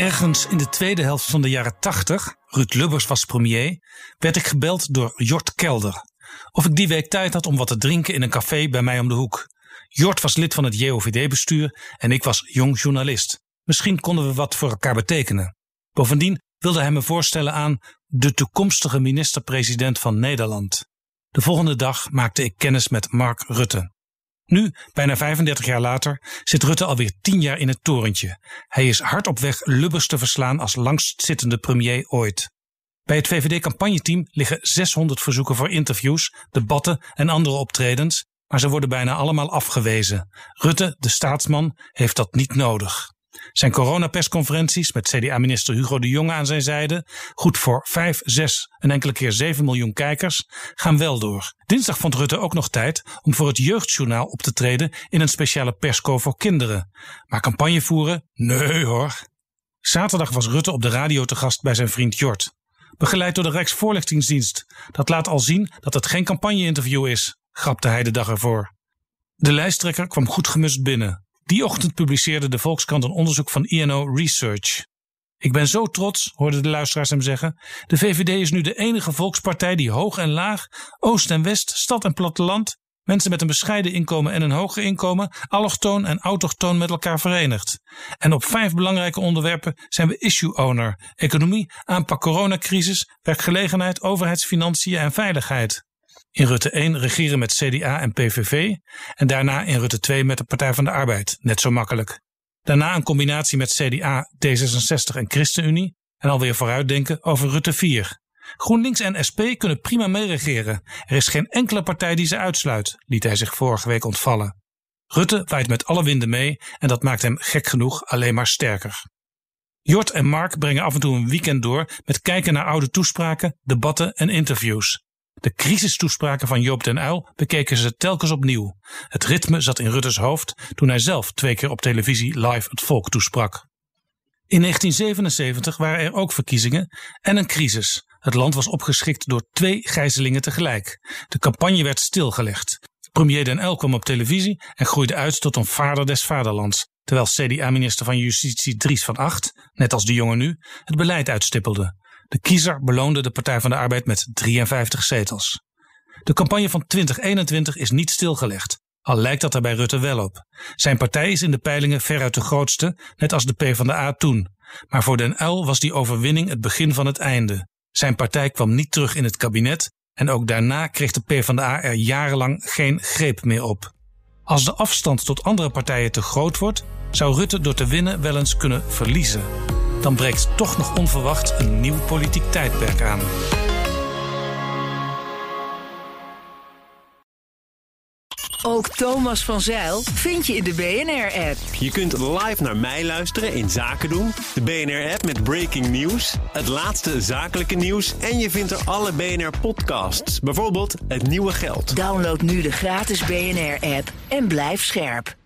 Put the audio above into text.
Ergens in de tweede helft van de jaren 80, Ruud Lubbers was premier, werd ik gebeld door Jort Kelder. Of ik die week tijd had om wat te drinken in een café bij mij om de hoek. Jort was lid van het JOVD-bestuur en ik was jong journalist. Misschien konden we wat voor elkaar betekenen. Bovendien wilde hij me voorstellen aan de toekomstige minister-president van Nederland. De volgende dag maakte ik kennis met Mark Rutte. Nu, bijna 35 jaar later, zit Rutte alweer 10 jaar in het torentje. Hij is hard op weg Lubbers te verslaan als langstzittende premier ooit. Bij het VVD-campagneteam liggen 600 verzoeken voor interviews, debatten en andere optredens, maar ze worden bijna allemaal afgewezen. Rutte, de staatsman, heeft dat niet nodig. Zijn coronapersconferenties met CDA-minister Hugo de Jonge aan zijn zijde, goed voor 5, 6 en enkele keer 7 miljoen kijkers, gaan wel door. Dinsdag vond Rutte ook nog tijd om voor het Jeugdjournaal op te treden in een speciale persco voor kinderen. Maar campagne voeren? Nee hoor. Zaterdag was Rutte op de radio te gast bij zijn vriend Jort. Begeleid door de Rijksvoorlichtingsdienst. Dat laat al zien dat het geen campagne-interview is, grapte hij de dag ervoor. De lijsttrekker kwam goed gemust binnen. Die ochtend publiceerde de Volkskrant een onderzoek van INO Research. Ik ben zo trots, hoorden de luisteraars hem zeggen. De VVD is nu de enige volkspartij die hoog en laag, oost en west, stad en platteland, mensen met een bescheiden inkomen en een hoger inkomen, allochtoon en autochtoon met elkaar verenigt. En op vijf belangrijke onderwerpen zijn we issue owner: economie, aanpak coronacrisis, werkgelegenheid, overheidsfinanciën en veiligheid. In Rutte 1 regeren met CDA en PVV en daarna in Rutte 2 met de Partij van de Arbeid, net zo makkelijk. Daarna een combinatie met CDA, D66 en ChristenUnie en alweer vooruitdenken over Rutte 4. GroenLinks en SP kunnen prima meeregeren. Er is geen enkele partij die ze uitsluit, liet hij zich vorige week ontvallen. Rutte waait met alle winden mee en dat maakt hem gek genoeg alleen maar sterker. Jort en Mark brengen af en toe een weekend door met kijken naar oude toespraken, debatten en interviews. De crisistoespraken van Joop den Uyl bekeken ze telkens opnieuw. Het ritme zat in Rutte's hoofd toen hij zelf twee keer op televisie live het volk toesprak. In 1977 waren er ook verkiezingen en een crisis. Het land was opgeschikt door twee gijzelingen tegelijk. De campagne werd stilgelegd. Premier Den Uyl kwam op televisie en groeide uit tot een vader des vaderlands, terwijl CDA-minister van Justitie Dries van Acht, net als de jongen nu, het beleid uitstippelde. De kiezer beloonde de Partij van de Arbeid met 53 zetels. De campagne van 2021 is niet stilgelegd, al lijkt dat er bij Rutte wel op. Zijn partij is in de peilingen veruit de grootste, net als de PvdA toen. Maar voor Den Uyl was die overwinning het begin van het einde. Zijn partij kwam niet terug in het kabinet en ook daarna kreeg de PvdA er jarenlang geen greep meer op. Als de afstand tot andere partijen te groot wordt, zou Rutte door te winnen wel eens kunnen verliezen dan breekt toch nog onverwacht een nieuw politiek tijdperk aan. Ook Thomas van Zeil vind je in de BNR-app. Je kunt live naar mij luisteren in Zaken doen, de BNR-app met breaking news, het laatste zakelijke nieuws en je vindt er alle BNR-podcasts, bijvoorbeeld Het Nieuwe Geld. Download nu de gratis BNR-app en blijf scherp.